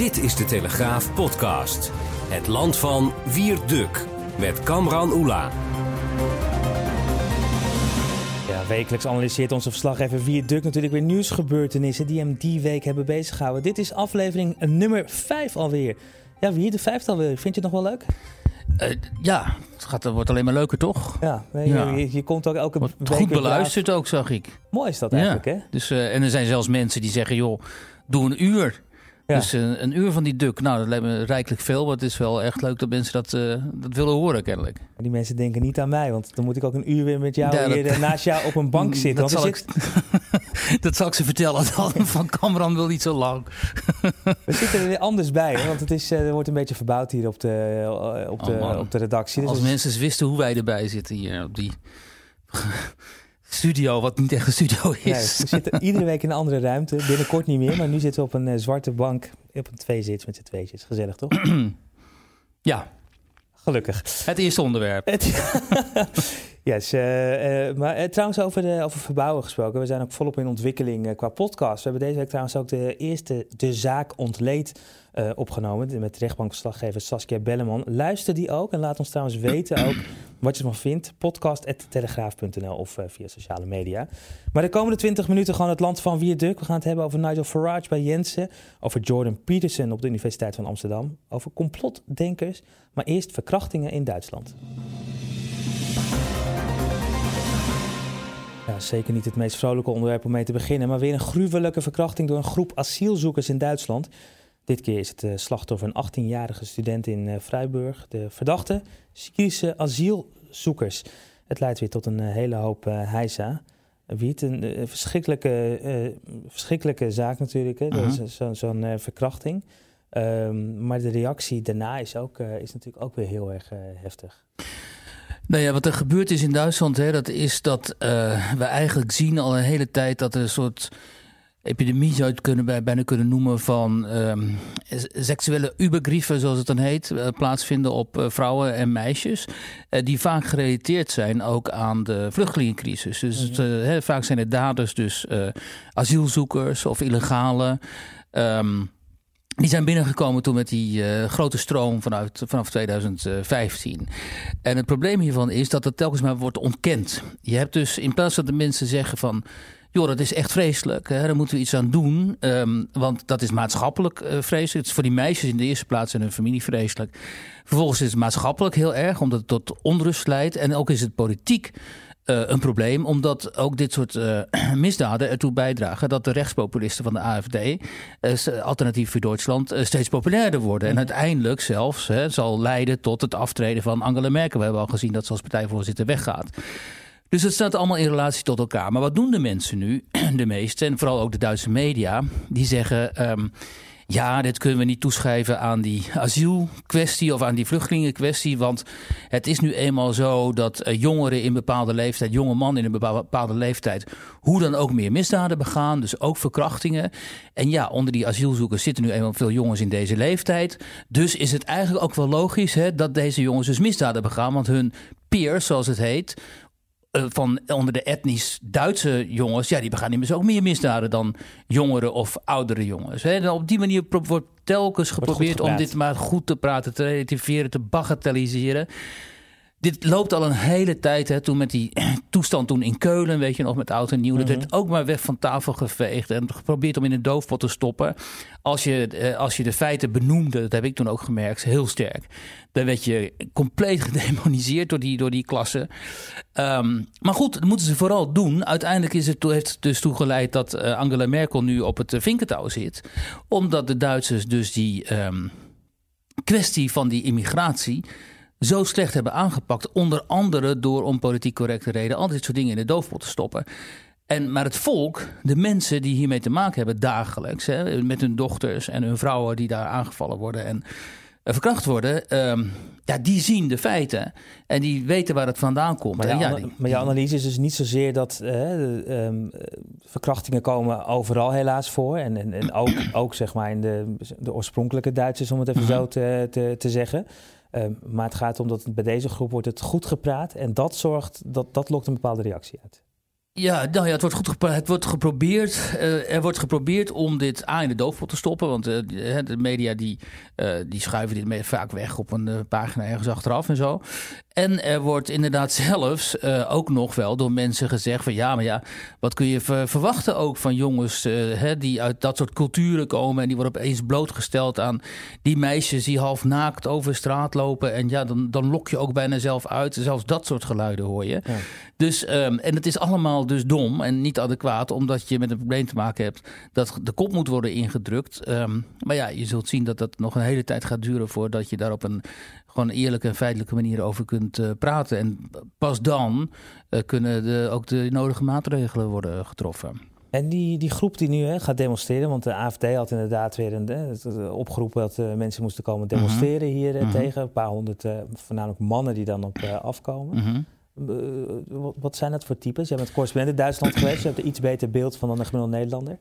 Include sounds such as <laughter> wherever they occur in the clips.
Dit is de Telegraaf podcast. Het land van Wierduk met Kamran Oela. Ja, wekelijks analyseert onze verslaggever Wierduk natuurlijk weer nieuwsgebeurtenissen die hem die week hebben bezighouden. Dit is aflevering nummer 5 alweer. Ja, wie de vijfde alweer. Vind je het nog wel leuk? Uh, ja, het, gaat, het wordt alleen maar leuker, toch? Ja, je, ja. je, je komt ook elke wordt week goed beluisterd ook, zag ik. Mooi is dat eigenlijk, ja. hè? Dus, uh, en er zijn zelfs mensen die zeggen, joh, doe een uur. Dus een, een, uur van die duk, nou, dat lijkt me rijkelijk veel. Maar het is wel echt leuk dat mensen dat, uh, dat willen horen, kennelijk. Maar die mensen denken niet aan mij, want dan moet ik ook een uur weer met jou ja, hier dat, naast jou op een <laughs> bank zitten. Dat, zal ik, <laughs> dat zal ik ze vertellen. <laughs> Van Cameron wil niet zo lang. We zitten er weer anders bij, want het is, er wordt een beetje verbouwd hier op de, op de, oh op de redactie. Dus Als mensen wisten hoe wij erbij zitten hier op die studio, wat niet echt een studio is. Nee, we zitten iedere week in een andere ruimte. Binnenkort niet meer, maar nu zitten we op een uh, zwarte bank op een tweezits met z'n tweetjes. Gezellig, toch? <clears throat> ja. Gelukkig. Het eerste onderwerp. Het, <laughs> yes, uh, uh, maar trouwens over, de, over verbouwen gesproken. We zijn ook volop in ontwikkeling qua podcast. We hebben deze week trouwens ook de eerste De Zaak Ontleed opgenomen met rechtbankverslaggever Saskia Belleman. Luister die ook en laat ons trouwens weten ook wat je ervan vindt. Podcast.telegraaf.nl of via sociale media. Maar de komende 20 minuten gewoon het land van Wierduk. We gaan het hebben over Nigel Farage bij Jensen, over Jordan Peterson op de Universiteit van Amsterdam, over complotdenkers, maar eerst verkrachtingen in Duitsland. Zeker niet het meest vrolijke onderwerp om mee te beginnen, maar weer een gruwelijke verkrachting door een groep asielzoekers in Duitsland. Dit keer is het uh, slachtoffer een 18-jarige student in uh, Vrijburg. De verdachte, Syrische asielzoekers. Het leidt weer tot een uh, hele hoop heisa. Wiet, een verschrikkelijke, verschrikkelijke zaak natuurlijk, hè? -huh. zo'n zo verkrachting. Um, maar de reactie daarna is, ook, is natuurlijk ook weer heel erg heftig. Nou ja, wat er gebeurd is in Duitsland, hè, dat is dat we eigenlijk zien al een hele tijd dat er een soort epidemie zou je kunnen, bijna kunnen noemen van um, seksuele ubergrieven, zoals het dan heet, uh, plaatsvinden op uh, vrouwen en meisjes. Uh, die vaak gerelateerd zijn ook aan de vluchtelingencrisis. Dus mm -hmm. he, vaak zijn de daders dus asielzoekers of illegale. Um, die zijn binnengekomen toen met die uh, grote stroom vanuit, vanaf 2015. En het probleem hiervan is dat het telkens maar wordt ontkend. Je hebt dus in plaats dat de mensen zeggen van joh, dat is echt vreselijk. Hè? Daar moeten we iets aan doen. Um, want dat is maatschappelijk uh, vreselijk. Het is voor die meisjes in de eerste plaats en hun familie vreselijk. Vervolgens is het maatschappelijk heel erg, omdat het tot onrust leidt. En ook is het politiek uh, een probleem, omdat ook dit soort uh, <clears throat> misdaden ertoe bijdragen dat de rechtspopulisten van de AFD, uh, alternatief voor Duitsland, steeds populairder worden. En uiteindelijk zelfs hè, zal leiden tot het aftreden van Angela Merkel. We hebben al gezien dat ze als partijvoorzitter weggaat. Dus het staat allemaal in relatie tot elkaar. Maar wat doen de mensen nu, <clears throat> de meeste, en vooral ook de Duitse media, die zeggen. Um, ja, dit kunnen we niet toeschrijven aan die asielkwestie of aan die vluchtelingenkwestie. Want het is nu eenmaal zo dat uh, jongeren in bepaalde leeftijd, jonge mannen in een bepaalde leeftijd, hoe dan ook meer misdaden begaan. Dus ook verkrachtingen. En ja, onder die asielzoekers zitten nu eenmaal veel jongens in deze leeftijd. Dus is het eigenlijk ook wel logisch hè, dat deze jongens dus misdaden begaan. Want hun peers, zoals het heet, uh, van onder de etnisch Duitse jongens, ja, die begaan immers ook meer misdaden dan jongere of oudere jongens. Hè. En op die manier wordt telkens geprobeerd om dit maar goed te praten, te relativeren, te bagatelliseren. Dit loopt al een hele tijd. Hè, toen met die <clears throat> toestand toen in Keulen, weet je nog, met oud en nieuw. Dat werd ook maar weg van tafel geveegd en geprobeerd om in een doofpot te stoppen. Als je, als je de feiten benoemde, dat heb ik toen ook gemerkt, heel sterk. Dan werd je compleet <laughs> gedemoniseerd door die, door die klasse. Um, maar goed, dat moeten ze vooral doen. Uiteindelijk is het, heeft het dus toegeleid dat uh, Angela Merkel nu op het vinkentouw zit. Omdat de Duitsers dus die um, kwestie van die immigratie zo slecht hebben aangepakt. Onder andere door om politiek correcte reden al dit soort dingen in de doofpot te stoppen. En, maar het volk, de mensen die hiermee te maken hebben dagelijks, hè, met hun dochters en hun vrouwen die daar aangevallen worden en verkracht worden, um, ja, die zien de feiten en die weten waar het vandaan komt. Maar, ja, die, maar je analyse is dus niet zozeer dat uh, um, verkrachtingen komen overal helaas voor. En, en, en ook, ook zeg maar in de, de oorspronkelijke Duitsers, om het even zo te, te, te zeggen. Um, maar het gaat om dat bij deze groep wordt het goed gepraat en dat zorgt, dat, dat lokt een bepaalde reactie uit. Ja, nou ja, het wordt, goed het wordt geprobeerd. Uh, er wordt geprobeerd om dit aan in de doofpot te stoppen. Want uh, de media die, uh, die schuiven dit vaak weg op een pagina ergens achteraf en zo. En er wordt inderdaad <laughs> zelfs uh, ook nog wel door mensen gezegd van ja, maar ja, wat kun je verwachten ook van jongens uh, hè, die uit dat soort culturen komen en die worden opeens blootgesteld aan die meisjes die half naakt over straat lopen. En ja, dan, dan lok je ook bijna zelf uit. Zelfs dat soort geluiden hoor je. Ja. Dus, um, en het is allemaal dus dom en niet adequaat, omdat je met een probleem te maken hebt dat de kop moet worden ingedrukt. Um, maar ja, je zult zien dat dat nog een hele tijd gaat duren voordat je daar op een gewoon eerlijke en feitelijke manier over kunt uh, praten. En pas dan uh, kunnen de, ook de nodige maatregelen worden getroffen. En die, die groep die nu hè, gaat demonstreren, want de AFD had inderdaad weer een hè, opgeroepen dat uh, mensen moesten komen demonstreren mm -hmm. hier -hmm. tegen. Een paar honderd, voornamelijk mannen die dan op afkomen. -hmm. Wat zijn dat voor types? Je bent correspondent in Duitsland geweest. Je hebt een iets beter beeld van dan een gemiddelde Nederlander.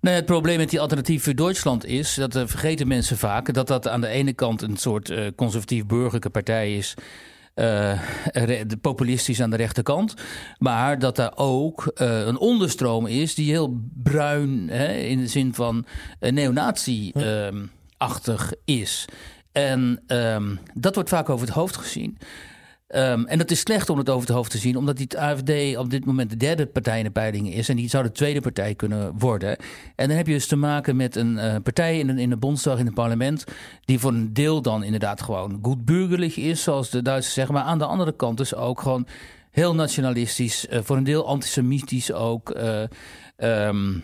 Nou, het probleem met die alternatief voor Duitsland is, dat uh, vergeten mensen vaak, dat dat aan de ene kant een soort uh, conservatief burgerlijke partij is. Uh, populistisch aan de rechterkant. Maar dat daar ook een onderstroom is die heel bruin, hè, in de zin van neonazi-achtig is. En um, dat wordt vaak over het hoofd gezien. Um, en dat is slecht om het over het hoofd te zien, omdat die AFD op dit moment de derde partij in de peilingen is. En die zou de tweede partij kunnen worden. En dan heb je dus te maken met een uh, partij in, in de Bondsdag, in het parlement, die voor een deel dan inderdaad gewoon goed burgerlijk is, zoals de Duitsers zeggen. Maar aan de andere kant dus ook gewoon heel nationalistisch, uh, voor een deel antisemitisch ook. Uh, um,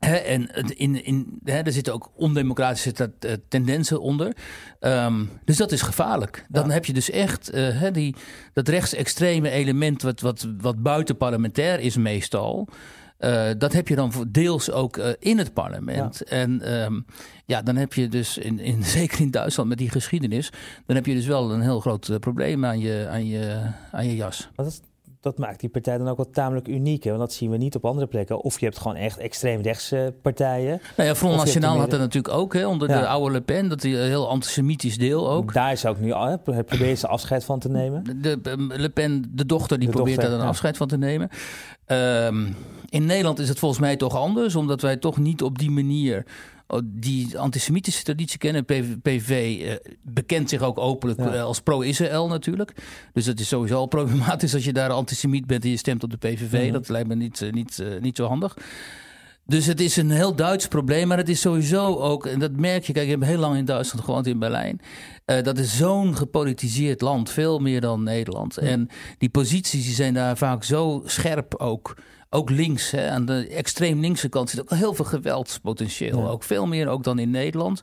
en in, in, er zitten ook ondemocratische eh, tendensen onder. Um, dus dat is gevaarlijk. Dan heb je dus echt uh, die, dat rechtsextreme element, wat, wat, wat buiten parlementair is meestal. Uh, dat heb je dan deels ook uh, in het parlement. Ja. En um, ja, dan heb je dus, in, in, <laughs> zeker in Duitsland met die geschiedenis, dan heb je dus wel een heel groot probleem aan je, aan je, aan je jas. Wat is dat maakt die partij dan ook wel tamelijk uniek. Hè? Want dat zien we niet op andere plekken. Of je hebt gewoon echt extreem rechtse partijen. Nou ja, Front Nationaal had dat natuurlijk ook. Hè, onder ja. de oude Le Pen. Dat is een heel antisemitisch deel ook. Daar is ook nu al. Probeert ze afscheid van te nemen. De, de, Le Pen, de dochter, die de probeert dochter, daar een afscheid van te nemen. Um, in Nederland is het volgens mij toch anders. Omdat wij toch niet op die manier die antisemitische traditie kennen. PVV uh, eh, bekent zich ook openlijk ja. als pro-Israël natuurlijk. Dus dat is sowieso al problematisch als je daar antisemiet bent en je stemt op de PVV. Mhm. Dat lijkt me niet, uh, niet, niet zo handig. Dus het is een heel Duits probleem, maar het is sowieso ook, en dat merk je, kijk, ik heb heel lang in Duitsland gewoond, in Berlijn. Uh, dat is zo'n gepolitiseerd land, veel meer dan Nederland. En die posities die zijn daar vaak zo scherp ook ook links, hè, aan de extreem linkse kant zit ook heel veel geweldspotentieel. Ook veel meer ook dan in Nederland.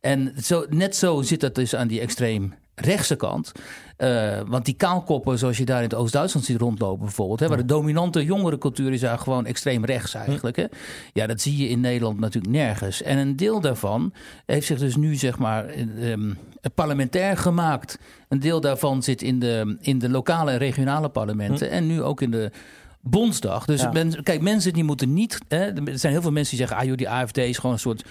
En zo, net zo zit dat dus aan die extreem rechtse kant. Uh, want die kaalkoppen, zoals je daar in het Oost-Duitsland ziet rondlopen bijvoorbeeld... Hè, waar de dominante jongere cultuur is daar gewoon extreem rechts eigenlijk. Hè? Ja, dat zie je in Nederland natuurlijk nergens. En een deel daarvan heeft zich dus nu zeg maar um, parlementair gemaakt. Een deel daarvan zit in de, in de lokale en regionale parlementen... en nu ook in de Bondsdag. Dus men, kijk, mensen die moeten niet. Hè, er zijn heel veel mensen die zeggen: ah joh, die AFD is gewoon een soort.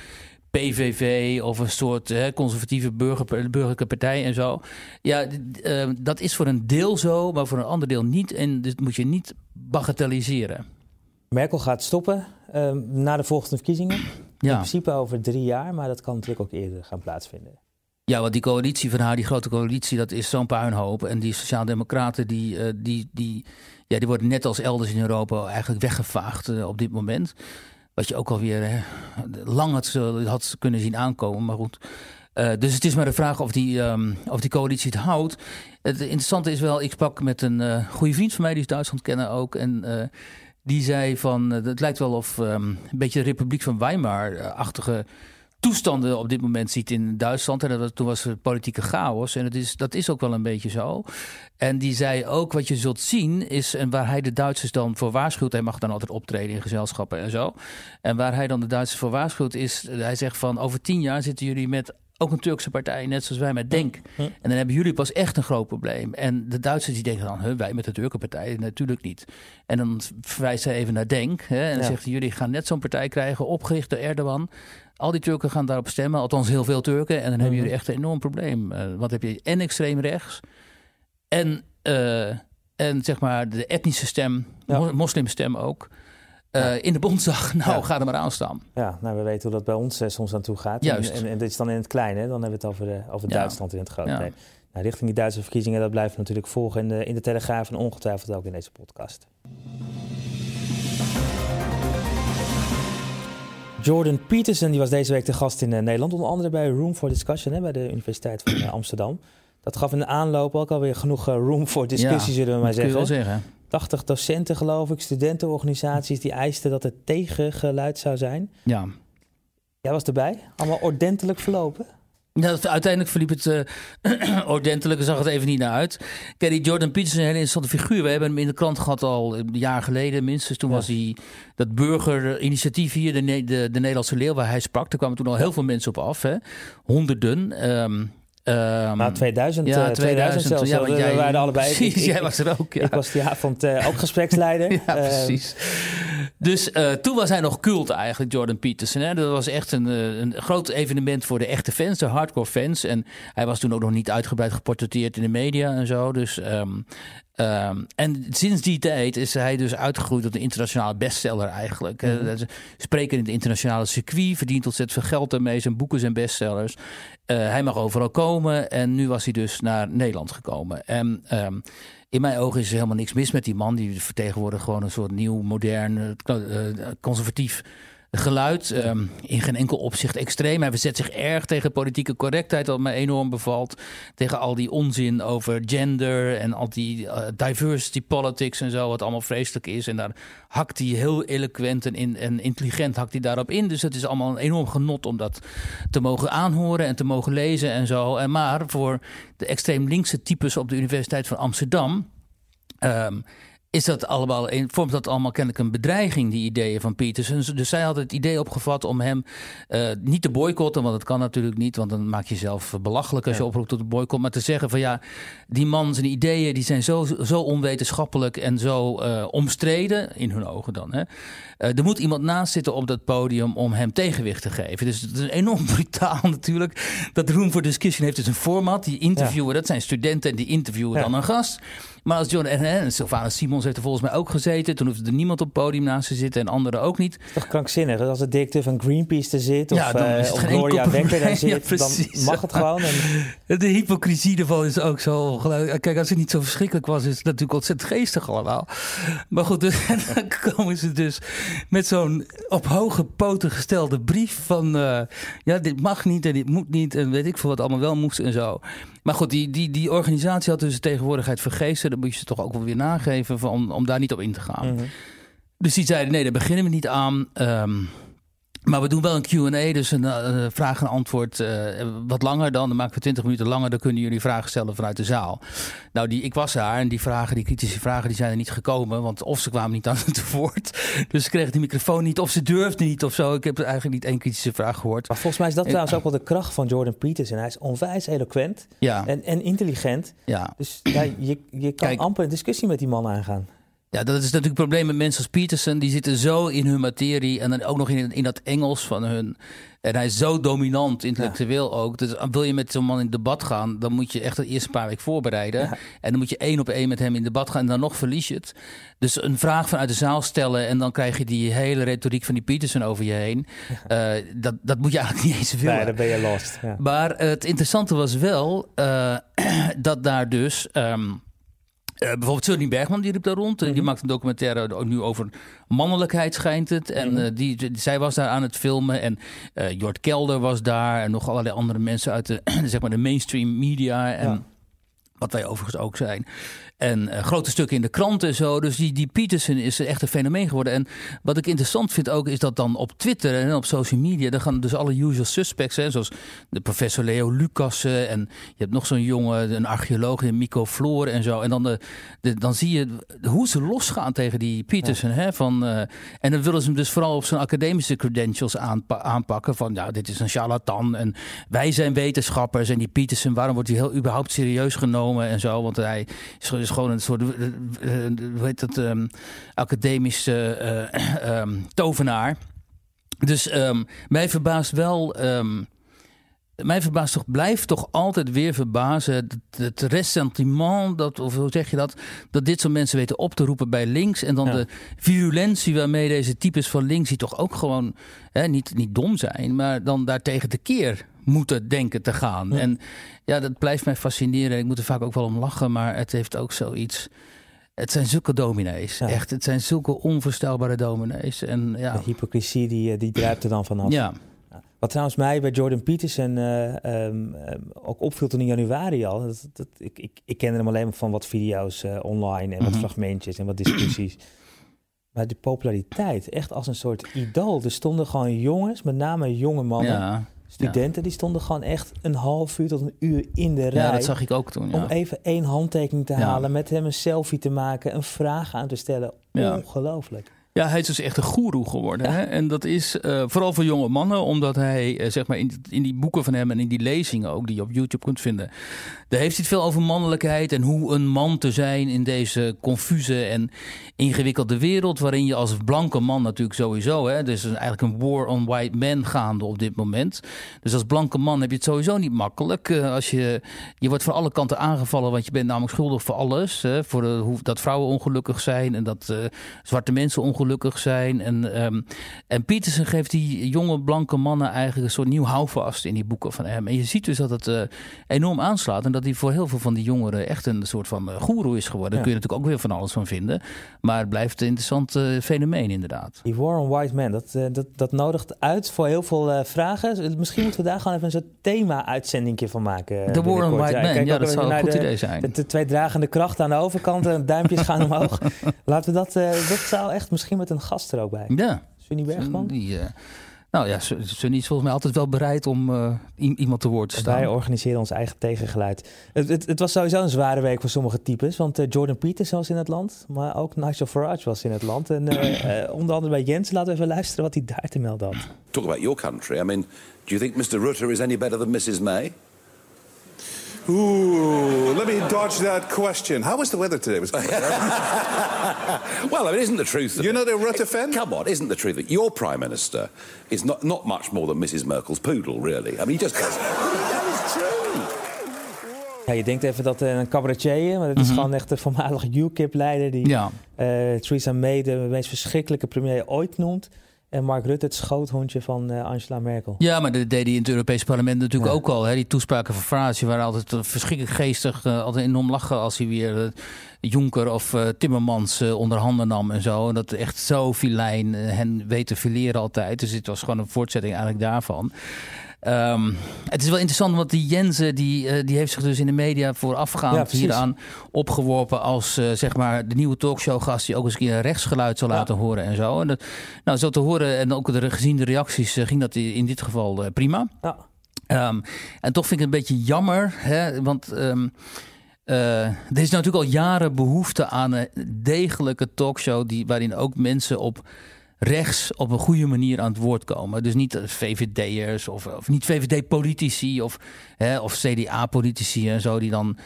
PVV of een soort hè, conservatieve burger, burgerlijke partij en zo. Ja, uh, dat is voor een deel zo, maar voor een ander deel niet. En dat moet je niet bagatelliseren. Merkel gaat stoppen uh, na de volgende verkiezingen. Ja. In principe over drie jaar, maar dat kan natuurlijk ook eerder gaan plaatsvinden. Ja, want die coalitie van haar, die grote coalitie, dat is zo'n puinhoop. En die Sociaaldemocraten, die, uh, die, die, ja, die worden net als elders in Europa eigenlijk weggevaagd uh, op dit moment. Wat je ook alweer hè, lang had, had, kunnen zien aankomen, maar goed. Uh, dus het is maar de vraag of die, um, of die coalitie het houdt. Het interessante is wel, ik sprak met een goede vriend van mij, die is Duitsland kennen ook. En die zei van, het lijkt wel of um, een beetje de Republiek van Weimar-achtige toestanden op dit moment ziet in Duitsland. En dat, toen was er politieke chaos. En dat is, dat is ook wel een beetje zo. En die zei ook, wat je zult zien, is, en waar hij de Duitsers dan voor waarschuwt, hij mag dan altijd optreden in gezelschappen en zo. En waar hij dan de Duitsers voor waarschuwt, is, hij zegt van, over tien jaar zitten jullie met ook een Turkse partij, net zoals wij met Denk. En dan hebben jullie pas echt een groot probleem. En de Duitsers die denken dan, wij met de Turkse partij, natuurlijk niet. En dan verwijst hij even naar Denk. Hè, en dan zegt hij, jullie gaan net zo'n partij krijgen, opgericht door Erdogan. Al die Turken gaan daarop stemmen, althans heel veel Turken. En dan hebben mhm. jullie echt een enorm probleem. Uh, want heb je en extreem rechts en uh, en zeg maar de etnische stem, ja. moslimstem ook. Uh, in de Bondsdag, <laughs> nou, ja. ga er maar aan staan. Ja, nou, we weten hoe dat bij ons soms aan toe gaat. Juist. En, en, dit is dan in het kleine, dan hebben we het over, over Duitsland in het grote. Nee. Nou, richting die Duitse verkiezingen, dat blijven we natuurlijk volgen in de, in de Telegraaf en ongetwijfeld ook in deze podcast. Jordan Peterson die was deze week de gast in uh, Nederland, onder andere bij Room for Discussion hè, bij de Universiteit van uh, Amsterdam. Dat gaf in de aanloop ook alweer genoeg uh, room voor discussie, zullen we maar zeggen. Kun je wel zeggen. 80 docenten, geloof ik, studentenorganisaties die eisten dat het tegengeluid zou zijn. Ja. Jij was erbij, allemaal ordentelijk verlopen. Ja, uiteindelijk verliep het uh, <clears throat> ordentelijk, zag het even niet naar uit. Kijk, die Jordan Peterson is een hele interessante figuur. We hebben hem in de krant gehad al een jaar geleden minstens. Toen was hij dat burgerinitiatief hier, de, de, de Nederlandse leeuw, waar hij sprak. Daar kwamen toen al heel veel mensen op af, hè? honderden. Um, Um, nou, 2000, ja, 2000, eh, zelfs. Ja, we, jij, waren allebei. <laughs> Precies, ik, jij was er ook. Ja. Ik was die avond uh, ook gespreksleider. <laughs> ja, ehm, precies. Dus uh, toen was hij nog cult eigenlijk, Jordan Peterson. Hè? Dat was echt een, een groot evenement voor de echte fans, de hardcore fans. En hij was toen ook nog niet uitgebreid geportretteerd in de media en zo. Dus um, Um, en sinds die tijd is hij dus uitgegroeid tot een internationale bestseller eigenlijk. Mm -hmm. Spreker in het internationale circuit, verdient ontzettend veel geld ermee. Zijn boeken zijn bestsellers. Uh, hij mag overal komen en nu was hij dus naar Nederland gekomen. En um, in mijn ogen is er helemaal niks mis met die man. Die vertegenwoordigt gewoon een soort nieuw, modern, uh, conservatief geluid. Um, in geen enkel opzicht extreem. Hij verzet zich erg tegen politieke correctheid, wat me enorm bevalt. Tegen al die onzin over gender en al die uh, diversity politics en zo, wat allemaal vreselijk is. En daar hakt hij heel eloquent en, in, en intelligent hakt hij daarop in. Dus het is allemaal een enorm genot om dat te mogen aanhoren en te mogen lezen en zo. En maar voor de extreem linkse types op de Universiteit van Amsterdam. Um, is dat allemaal, vormt dat allemaal kennelijk een bedreiging, die ideeën van Peterson. Dus zij had het idee opgevat om hem uh, niet te boycotten, want dat kan natuurlijk niet, want dan maak je jezelf belachelijk als je oproept tot een boycott. Maar te zeggen van ja, die man zijn ideeën die zijn zo, zo onwetenschappelijk en zo uh, omstreden, in hun ogen dan. Hè. Uh, er moet iemand naast zitten op dat podium om hem tegenwicht te geven. Dus het is enorm <laughs> brutaal natuurlijk. Dat Room for Discussion heeft dus een format. Die interviewen, ja. dat zijn studenten en die interviewen ja. dan een gast. Maar als John en, en Sylvana Simons heeft er volgens mij ook gezeten. Toen hoefde er niemand op het podium naast te zitten en anderen ook niet. Het is toch krankzinnig? Als de directeur van Greenpeace er zit ja, of, uh, of Gloria Wekker daar <laughs> zit, ja, dan mag het gewoon. En... <laughs> De hypocrisie ervan is ook zo Kijk, als het niet zo verschrikkelijk was, is het natuurlijk ontzettend geestig allemaal. Maar goed, dus, <laughs> dan komen ze dus met zo'n op hoge poten gestelde brief van... Uh, ja, dit mag niet en dit moet niet en weet ik veel wat allemaal wel moest en zo. Maar goed, die, die, die organisatie had dus de tegenwoordigheid vergeesten. Dan moet je ze toch ook wel weer nageven van, om, om daar niet op in te gaan. Mm -hmm. Dus die zeiden, nee, daar beginnen we niet aan. Um, maar we doen wel een Q&A, dus een uh, vraag en antwoord uh, wat langer dan. Dan maken we 20 minuten langer, dan kunnen jullie vragen stellen vanuit de zaal. Nou, die, ik was daar en die vragen, die kritische vragen, die zijn er niet gekomen. Want of ze kwamen niet aan het woord, dus ze kregen die microfoon niet. Of ze durfden niet of zo. Ik heb eigenlijk niet één kritische vraag gehoord. Maar volgens mij is dat en, trouwens ook wel de kracht van Jordan Peterson. Hij is onwijs eloquent ja. en, en intelligent. Ja. Dus ja, je, je kan Kijk, amper een discussie met die man aangaan. Ja, dat is natuurlijk het probleem met mensen als Peterson. Die zitten zo in hun materie en dan ook nog in, in dat Engels van hun. En hij is zo dominant, intellectueel ja. ook. Dus wil je met zo'n man in debat gaan, dan moet je echt het eerste paar weken voorbereiden. Ja. En dan moet je één op één met hem in debat gaan en dan nog verlies je het. Dus een vraag vanuit de zaal stellen en dan krijg je die hele retoriek van die Peterson over je heen. Ja. Uh, dat, dat moet je eigenlijk niet eens willen. Nee, dan ben je lost. Maar het interessante was wel uh, <clears throat> dat daar dus... Um, uh, bijvoorbeeld Sunny Bergman, die riep daar rond. Mm -hmm. Die maakt een documentaire nu over mannelijkheid, schijnt het. En mm -hmm. uh, die, die, zij was daar aan het filmen. En uh, Jort Kelder was daar. En nog allerlei andere mensen uit de, <clears throat> zeg maar de mainstream media. En ja. wat wij overigens ook zijn. En uh, grote stukken in de kranten en zo. Dus die, die Peterson is echt een fenomeen geworden. En wat ik interessant vind ook, is dat dan op Twitter en op social media... dan gaan dus alle usual suspects, hè, zoals de professor Leo Lucassen... en je hebt nog zo'n jongen, een archeoloog, Mico Floor en zo. En dan, de, de, dan zie je hoe ze losgaan tegen die Peterson. Ja. Hè, van, uh, en dan willen ze hem dus vooral op zijn academische credentials aanpa aanpakken. Van ja, dit is een charlatan en wij zijn wetenschappers. En die Peterson, waarom wordt hij heel überhaupt serieus genomen en zo? Want hij is is gewoon een soort, uh, hoe heet dat, um, academische uh, um, tovenaar. Dus um, mij verbaast wel mij verbaast toch, blijft toch altijd weer verbazen. Het, het ressentiment, dat, of hoe zeg je dat? Dat dit soort mensen weten op te roepen bij links. En dan de virulentie waarmee deze types van links, die toch ook gewoon hè, niet, niet dom zijn, maar dan daartegen de keer moeten denken te gaan. En ja, dat blijft mij fascineren. Ik moet er vaak ook wel om lachen, maar het heeft ook zoiets. Het zijn zulke dominees. Echt, het zijn zulke onvoorstelbare dominees. En, ja. De hypocrisie die, die druipt er dan vanaf. Ja. Wat trouwens mij bij Jordan Peterson uh, um, ook opviel toen in januari al. Dat, dat, ik, ik, ik kende hem alleen van wat video's uh, online en wat Mhm. fragmentjes en wat discussies. <clears throat> maar de populariteit, echt als een soort idool. Er stonden gewoon jongens, met name jonge mannen, Ja. Studenten, die stonden gewoon echt een half uur tot een uur in de rij. ja, dat zag ik ook toen. Om even één handtekening te halen, met hem een selfie te maken, een vraag aan te stellen. Ongelooflijk. Ja, hij is dus echt een goeroe geworden. Hè? En dat is eh, vooral voor jonge mannen, omdat hij, eh, zeg maar, in, in die boeken van hem en in die lezingen ook, die je op YouTube kunt vinden, daar heeft hij het veel over mannelijkheid en hoe een man te zijn in deze confuse en ingewikkelde wereld, waarin je als blanke man natuurlijk sowieso, hè, dus eigenlijk een war on white men gaande op dit moment. Dus als blanke man heb je het sowieso niet makkelijk. Eh, als je, je wordt van alle kanten aangevallen, want je bent namelijk schuldig voor alles. Hè, voor de, hoe, dat vrouwen ongelukkig zijn en dat zwarte mensen ongelukkig zijn. En, ehm, en Peterson geeft die jonge blanke mannen eigenlijk een soort nieuw houvast in die boeken van hem. En je ziet dus dat het eh, enorm aanslaat en dat hij voor heel veel van die jongeren echt een soort van uh, goeroe is geworden. Daar Ja. kun je natuurlijk ook weer van alles van vinden. Maar het blijft een interessant eh, fenomeen inderdaad. Die War on White Man, dat, eh, dat, dat nodigt uit voor heel veel eh, vragen. Misschien moeten we daar gewoon even een soort thema-uitzendingje van maken. eh, De War on. White ik Man, ja, dat zou een goed de- idee zijn. De, de twee dragende krachten aan de overkant en duimpjes gaan omhoog. <laughs> Laten we dat, eh, dat zou echt misschien met een gast er ook bij. Ja. Sunny Bergman. Die, eh, nou ja, Sun- Sunny is volgens mij altijd wel bereid om eh, i- iemand te woord te staan. Wij organiseren ons eigen tegengeluid. Het, het, het was sowieso een zware week voor sommige types. Want eh, Jordan Peters was in het land. Maar ook Nigel Farage was in het land. En <clears throat> onder andere bij Jens. Laten we even luisteren wat hij daar te melden had. Talk about your country. I mean, do you think Mr. Rutter is any better than Mrs. May? Ooh, let me dodge that question. How was the weather today? Was <laughs> Well, I mean, isn't the truth that You're not a Rutter fan? Come on, isn't the truth that your prime minister is not not much more than Mrs. Merkel's poodle, really? I mean, he just goes. <laughs> that is true. Ja, je denkt even dat eh, een cabaretier, maar het is gewoon echt de voormalige UKIP-leider die Ja, eh, Theresa May de meest verschrikkelijke premier ooit noemt. En Mark Rutte het schoothondje van eh, Angela Merkel. ja, maar dat deed hij in het Europese parlement natuurlijk Ja. ook al. Hè. Die toespraken van Farage waren altijd eh, verschrikkelijk geestig. eh, altijd enorm lachen als hij weer Jonker of Timmermans onder handen nam en zo. En dat echt zo filijn hen weet te fileren altijd. Dus dit was gewoon een voortzetting eigenlijk daarvan. Ehm, het is wel interessant, want die Jensen die, eh, die heeft zich dus in de media Ja, voorafgaand precies. hieraan opgeworpen als eh, zeg maar de nieuwe talkshowgast die ook eens een keer een rechtsgeluid zal Ja. laten horen en zo. En dat, nou, zo te horen en ook de, gezien de reacties eh, ging dat in dit geval prima. Ja. Ehm, en toch vind ik het een beetje jammer, hè, want eh, er is natuurlijk al jaren behoefte aan een degelijke talkshow die, waarin ook mensen op rechts op een goede manier aan het woord komen. Dus niet VVD'ers of, of niet VVD-politici of, of CDA-politici en zo die dan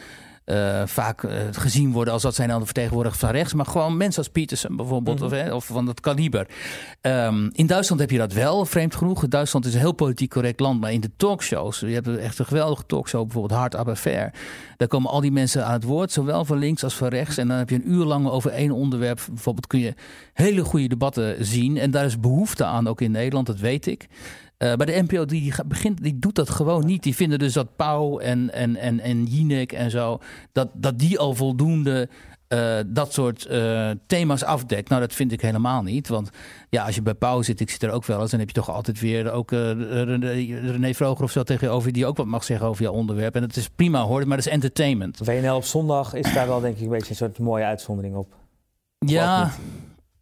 eh, vaak eh, gezien worden als dat zijn dan de vertegenwoordigers van rechts, maar gewoon mensen als Peterson bijvoorbeeld of, hè, of van dat kaliber. Ehm, in Duitsland heb je dat wel, vreemd genoeg. Duitsland is een heel politiek correct land, maar in de talkshows, je hebt echt een geweldige talkshow, bijvoorbeeld Hard Aber Fair. Daar komen al die mensen aan het woord, zowel van links als van rechts. En dan heb je een uur lang over één onderwerp. Bijvoorbeeld kun je hele goede debatten zien. En daar is behoefte aan, ook in Nederland, dat weet ik. Eh, bij de NPO die, begint, die doet dat gewoon niet. Die vinden dus dat Pauw en, en, en, en Jinek en zo, dat, dat die al voldoende eh, dat soort eh, thema's afdekt. Nou, dat vind ik helemaal niet. Want ja, als je bij Pauw zit, ik zit er ook wel eens, dan heb je toch altijd weer ook eh, René, René Vroger of zo tegenover die ook wat mag zeggen over jouw onderwerp. En dat is prima hoor, maar dat is entertainment. WNL op zondag is daar wel denk ik een beetje een soort mooie uitzondering op. Ja.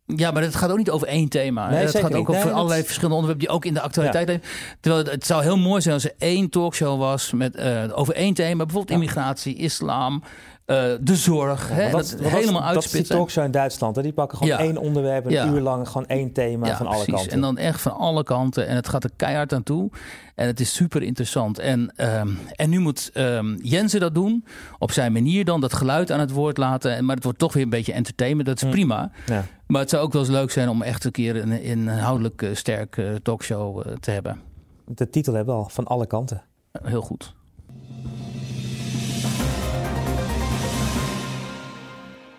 Ja, maar het gaat ook niet over één thema. Nee, het gaat ook over Nee, allerlei dat- verschillende onderwerpen die ook in de actualiteit leven. Terwijl het, het zou heel mooi zijn als er één talkshow was met, eh, over één thema. Bijvoorbeeld Ja. immigratie, islam, eh, de zorg. hè, dat, want helemaal dat is die talkshow in Duitsland. Hè? Die pakken gewoon Ja. één onderwerp, een Ja. uur lang, gewoon één thema van alle precies. kanten. En dan echt van alle kanten. En het gaat er keihard aan toe. En het is super interessant. En, ehm, en nu moet ehm, Jensen dat doen. Op zijn manier dan. Dat geluid aan het woord laten. En- Maar het wordt toch weer een beetje entertainment. Dat is Hm. prima. Ja. Maar het zou ook wel eens leuk zijn om echt een keer een inhoudelijk eh, sterk eh, talkshow eh, te hebben. De titel hebben we al, van alle kanten. heel goed.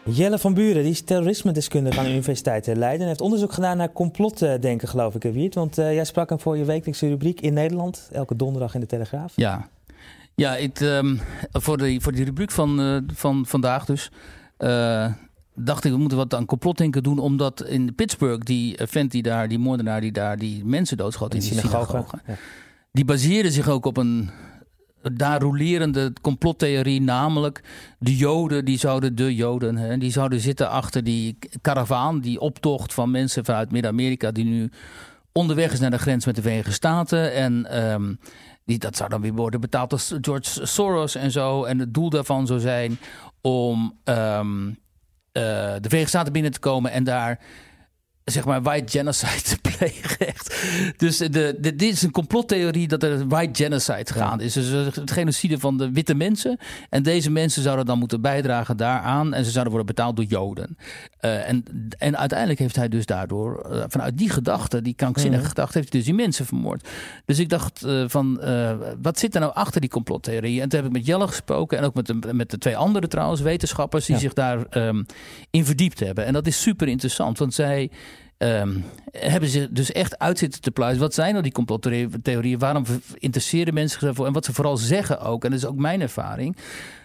Jelle van Buren, die is terrorisme-deskundige aan de Universiteit Leiden... en heeft onderzoek gedaan naar complotdenken, geloof ik, Wiert. Want uh, jij sprak hem voor je wekelijkse rubriek in Nederland... elke donderdag in de Telegraaf. Ja, ja ik, um, voor, de, voor die rubriek van, uh, van vandaag dus... Uh, dacht ik, we moeten wat aan complotdenken doen... omdat in Pittsburgh die vent die daar, die moordenaar die daar... die mensen doodschoot in die synagoge... synagoge ja. die baseerde zich ook op een daar rolerende complottheorie, namelijk de Joden, die zouden de Joden, hè, die zouden zitten achter die karavaan, die optocht van mensen vanuit Midden-Amerika die nu onderweg is naar de grens met de Verenigde Staten. En um, die, dat zou dan weer worden betaald door George Soros en zo. En het doel daarvan zou zijn om um, uh, de Verenigde binnen te komen en daar zeg maar white genocide te <laughs> plegen. Echt. Dus de, de, dit is een complottheorie dat er white genocide gaan is. Dus het genocide van de witte mensen. En deze mensen zouden dan moeten bijdragen daaraan. En ze zouden worden betaald door Joden. Uh, en, en uiteindelijk heeft hij dus daardoor, uh, vanuit die gedachte, die krankzinnige mm. gedachte, heeft hij dus die mensen vermoord. Dus ik dacht uh, van, wat zit er nou achter die complottheorie? En toen heb ik met Jelle gesproken. En ook met de, met de twee andere trouwens, wetenschappers, die ja. zich daarin um, in verdiept hebben. En dat is super interessant. Want zij Um, hebben ze dus echt uit zitten te pluizen. Wat zijn nou die complottheorieën? Waarom interesseren mensen zich ervoor? En wat ze vooral zeggen ook, en dat is ook mijn ervaring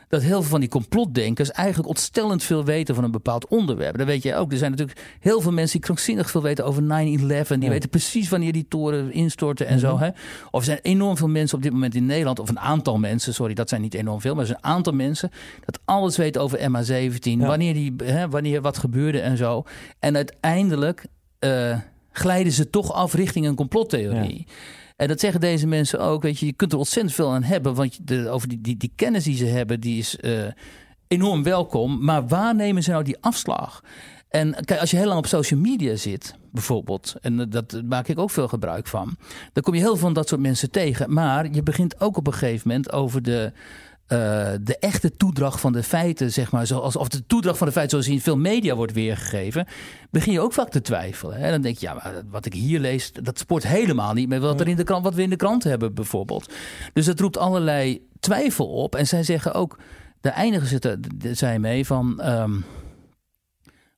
dat heel veel van die complotdenkers eigenlijk ontstellend veel weten van een bepaald onderwerp. Dat weet je ook. Er zijn natuurlijk heel veel mensen die krankzinnig veel weten over 9-11. Die ja. weten precies wanneer die toren instorten en zo. Hè? Of er zijn enorm veel mensen op dit moment in Nederland, of een aantal mensen, sorry, dat zijn niet enorm veel, maar er zijn een aantal mensen dat alles weten over MH17. Ja. Wanneer, die, hè, wanneer wat gebeurde en zo. En uiteindelijk uh, glijden ze toch af richting een complottheorie. Ja. En dat zeggen deze mensen ook. Weet je, je kunt er ontzettend veel aan hebben. Want de, over die, die, die kennis die ze hebben, die is uh, enorm welkom. Maar waar nemen ze nou die afslag? En kijk, als je heel lang op social media zit, bijvoorbeeld, en dat maak ik ook veel gebruik van, dan kom je heel veel van dat soort mensen tegen. Maar je begint ook op een gegeven moment over de uh, de echte toedracht van de feiten, zeg maar, zoals, of de toedracht van de feiten zoals in veel media wordt weergegeven, begin je ook vaak te twijfelen. En dan denk je, ja, maar wat ik hier lees, dat spoort helemaal niet met wat, er in de krant, wat we in de krant hebben, bijvoorbeeld. Dus dat roept allerlei twijfel op. En zij zeggen ook, daar eindigen ze zij mee van. Um,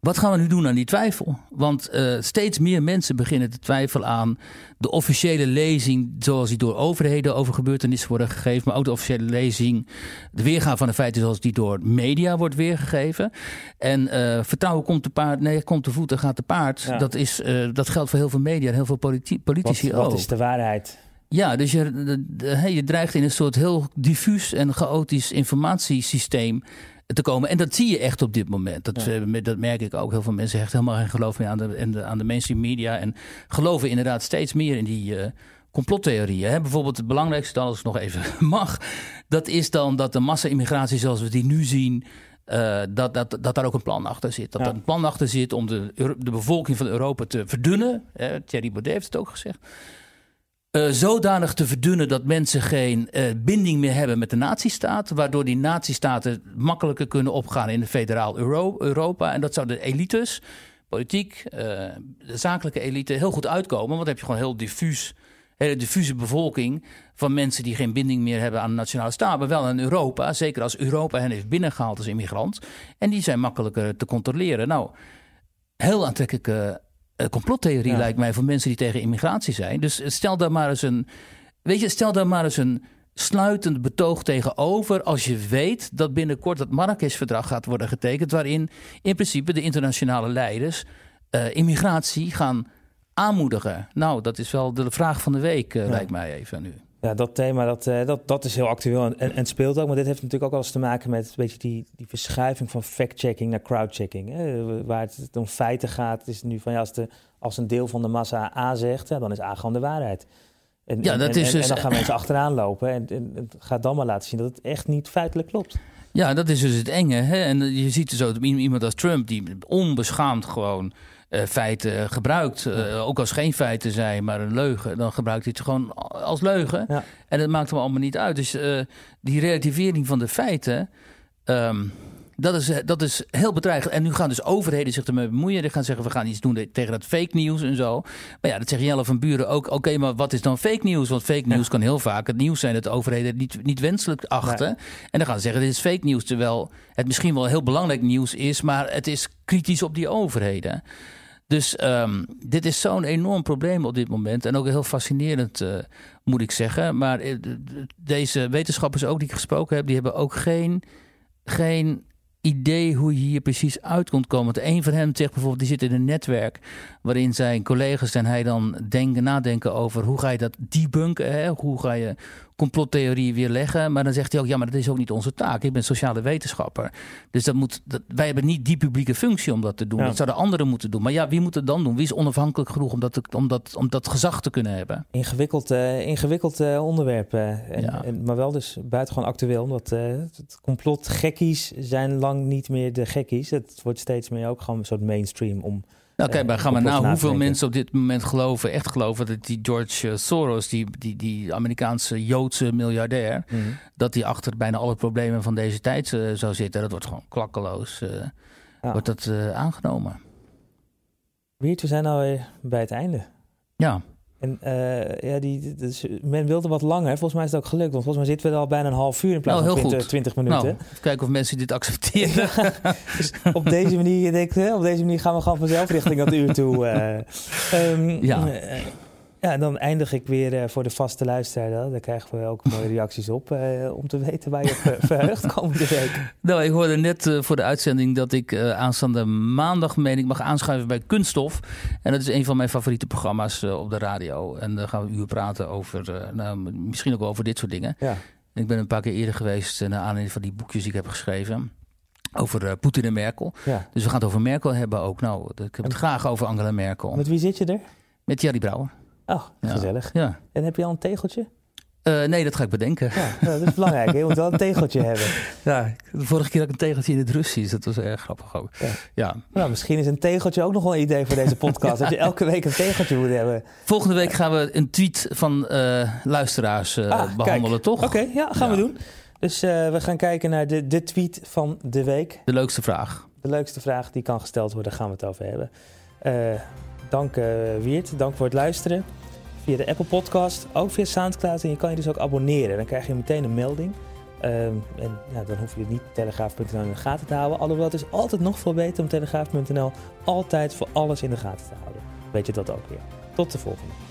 wat gaan we nu doen aan die twijfel? Want uh, steeds meer mensen beginnen te twijfelen aan de officiële lezing, zoals die door overheden over gebeurtenissen worden gegeven, maar ook de officiële lezing, de weergave van de feiten zoals die door media wordt weergegeven. En uh, vertrouwen komt te paard, nee, komt te voeten, gaat te paard. Ja. Dat, is, uh, dat geldt voor heel veel media en heel veel politi politici wat, ook. Wat is de waarheid? Ja, dus je, de, de, je dreigt in een soort heel diffuus en chaotisch informatiesysteem te komen. En dat zie je echt op dit moment. Dat, ja. dat merk ik ook. Heel veel mensen hechten helemaal geen geloof meer aan de, aan de, aan de mainstream media. En geloven inderdaad steeds meer in die uh, complottheorieën. Hè? Bijvoorbeeld het belangrijkste, als ik nog even <laughs> mag. Dat is dan dat de massa-immigratie zoals we die nu zien... Uh, dat, dat, dat daar ook een plan achter zit. Dat ja. er een plan achter zit om de, de bevolking van Europa te verdunnen. Hè? Thierry Baudet heeft het ook gezegd. Uh, zodanig te verdunnen dat mensen geen uh, binding meer hebben met de nazistaat. Waardoor die nazistaten makkelijker kunnen opgaan in de federaal Euro Europa. En dat zou de elites, politiek, uh, de zakelijke elite heel goed uitkomen. Want dan heb je gewoon heel diffuus, hele diffuse bevolking van mensen die geen binding meer hebben aan de nationale staat. Maar wel aan Europa. Zeker als Europa hen heeft binnengehaald als immigrant. En die zijn makkelijker te controleren. Nou, heel aantrekkelijke complottheorie ja. lijkt mij voor mensen die tegen immigratie zijn. Dus stel daar maar eens een. Weet je, stel daar maar eens een sluitend betoog tegenover. als je weet dat binnenkort het Marrakesh-verdrag gaat worden getekend. waarin in principe de internationale leiders uh, immigratie gaan aanmoedigen. Nou, dat is wel de vraag van de week, uh, ja. lijkt mij even nu. Ja, dat thema dat, uh, dat, dat is heel actueel en, en, en, speelt ook. Maar dit heeft natuurlijk ook alles te maken met een beetje die, die verschuiving van fact-checking naar crowd-checking. Waar het om feiten gaat, is nu van ja, als, de, als een deel van de massa A zegt, ja, dan is A gewoon de waarheid. En, ja, dat en, is dus... en dan gaan mensen achteraan lopen en, en, en gaat dan maar laten zien dat het echt niet feitelijk klopt. Ja, dat is dus het enge. Hè? En je ziet dus ook iemand als Trump die onbeschaamd gewoon uh, feiten gebruikt. Uh, ook als geen feiten zijn, maar een leugen. Dan gebruikt hij het gewoon als leugen. Ja. En dat maakt hem allemaal niet uit. Dus uh, die relativering van de feiten. Um, Dat is, eh, dat is heel bedreigend. En nu gaan dus overheden zich ermee bemoeien. Die gaan zeggen, we gaan iets doen tegen dat fake nieuws en zo. Maar ja, dat zeggen Jelle van Buren ook. Oké, maar wat is dan fake nieuws? Want fake nieuws kan heel vaak het nieuws zijn dat overheden niet, niet wenselijk achten. En dan gaan ze zeggen, dit is fake nieuws. Terwijl het misschien wel heel belangrijk nieuws is, maar het is kritisch op die overheden. Dus ehm, dit is zo'n enorm probleem op dit moment. En ook heel fascinerend, uh, moet ik zeggen. Maar uh, deze wetenschappers ook die ik gesproken heb, die hebben ook geen, geen idee hoe je hier precies uit kunt komen. Want een van hen zegt bijvoorbeeld, die zit in een netwerk waarin zijn collega's en hij dan denken, nadenken over hoe ga je dat debunken, hè? hoe ga je complottheorieën weerleggen. Maar dan zegt hij ook, ja, maar dat is ook niet onze taak. Ik ben sociale wetenschapper. Dus dat moet, dat, wij hebben niet die publieke functie om dat te doen. Dat zouden anderen moeten doen. Maar ja, wie moet het dan doen? Wie is onafhankelijk genoeg om dat, om dat, om dat gezag te kunnen hebben? Ingewikkeld, uh, ingewikkeld uh, onderwerp. Uh, en, ja. en, maar wel dus buitengewoon actueel. Omdat het complot gekkies zijn lang niet meer de gekkies. Het wordt steeds meer ook gewoon een soort mainstream om nou, kijk, maar gaan we nou hoeveel mensen op dit moment geloven, echt geloven dat die George Soros, die, die, die Amerikaanse Joodse miljardair, mm -hmm. dat die achter bijna alle problemen van deze tijd uh, zou zitten. Dat wordt gewoon klakkeloos, uh, ja. wordt dat uh, aangenomen. Wiert, we zijn alweer bij het einde. Ja. En uh, ja, die, dus men wilde wat langer. Volgens mij is het ook gelukt. Want volgens mij zitten we er al bijna een half uur in plaats nou, van 20, 20, minuten. Nou, even kijken of mensen dit accepteren. <laughs> dus op deze manier, denk ik, op deze manier gaan we gewoon vanzelf richting dat uur toe. Uh, um, <laughs> ja. Uh, ja, en dan eindig ik weer uh, voor de vaste luisteraar. Daar krijgen we ook mooie <laughs> reacties op. Uh, om te weten waar je op verheugt <laughs> komende week. Nou, ik hoorde net uh, voor de uitzending dat ik aanstaande maandag meen ik mag aanschuiven bij Kunststof. En dat is een van mijn favoriete programma's op de radio. En dan gaan we uur praten over, nou, misschien ook wel over dit soort dingen. Ja. Ik ben een paar keer eerder geweest naar aanleiding van die boekjes die ik heb geschreven. Over Poetin en Merkel. Ja. Dus we gaan het over Merkel hebben ook. Nou, ik heb het graag over Angela Merkel. Met wie zit je er? Met Jerry Brouwer. Oh, gezellig. Ja. En heb je al een tegeltje? Uh, nee, dat ga ik bedenken. Ja, nou, dat is belangrijk. Je moet wel een tegeltje hebben. <laughs> Ja, de vorige keer had ik een tegeltje in het Russisch. Dat was erg grappig ook. Ja. ja. Nou, misschien is een tegeltje ook nog wel een idee voor deze podcast. <laughs> dat je elke week een tegeltje moet hebben. Volgende week gaan we een tweet van uh, luisteraars uh, ah, behandelen, kijk. toch? Oké, okay, ja, gaan we doen. Dus we gaan kijken naar de, de tweet van de week. De leukste vraag. De leukste vraag die kan gesteld worden, gaan we het over hebben. dank Wiert, dank voor het luisteren via de Apple Podcast, ook via Soundcloud. En je kan je dus ook abonneren. Dan krijg je meteen een melding. Um, en dan hoef je niet telegraaf.nl in de gaten te houden. Alhoewel het is altijd nog veel beter om telegraaf.nl altijd voor alles in de gaten te houden. Weet je dat ook weer. Tot de volgende.